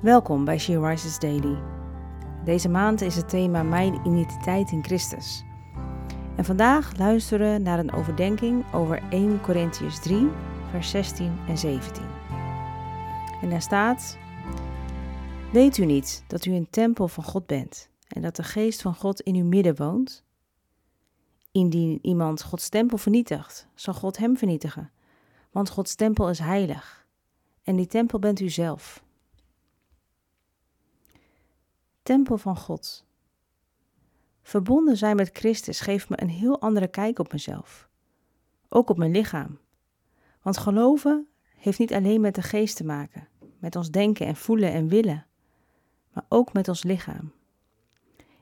Welkom bij She Rises Daily. Deze maand is het thema Mijn identiteit in Christus. En vandaag luisteren we naar een overdenking over 1 Corinthians 3, vers 16 en 17. En daar staat: Weet u niet dat u een tempel van God bent en dat de geest van God in uw midden woont? Indien iemand Gods tempel vernietigt, zal God hem vernietigen, want Gods tempel is heilig en die tempel bent u zelf. Tempel van God. Verbonden zijn met Christus geeft me een heel andere kijk op mezelf, ook op mijn lichaam. Want geloven heeft niet alleen met de geest te maken, met ons denken en voelen en willen, maar ook met ons lichaam.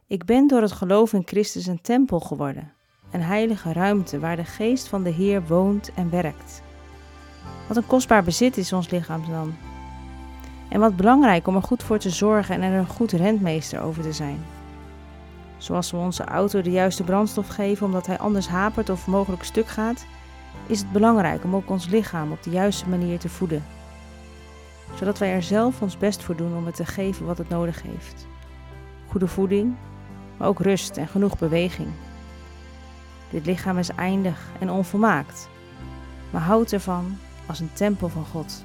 Ik ben door het geloof in Christus een tempel geworden, een heilige ruimte waar de geest van de Heer woont en werkt. Wat een kostbaar bezit is ons lichaam dan. En wat belangrijk om er goed voor te zorgen en er een goed rentmeester over te zijn. Zoals we onze auto de juiste brandstof geven omdat hij anders hapert of mogelijk stuk gaat, is het belangrijk om ook ons lichaam op de juiste manier te voeden. Zodat wij er zelf ons best voor doen om het te geven wat het nodig heeft. Goede voeding, maar ook rust en genoeg beweging. Dit lichaam is eindig en onvolmaakt, maar houdt ervan als een tempel van God.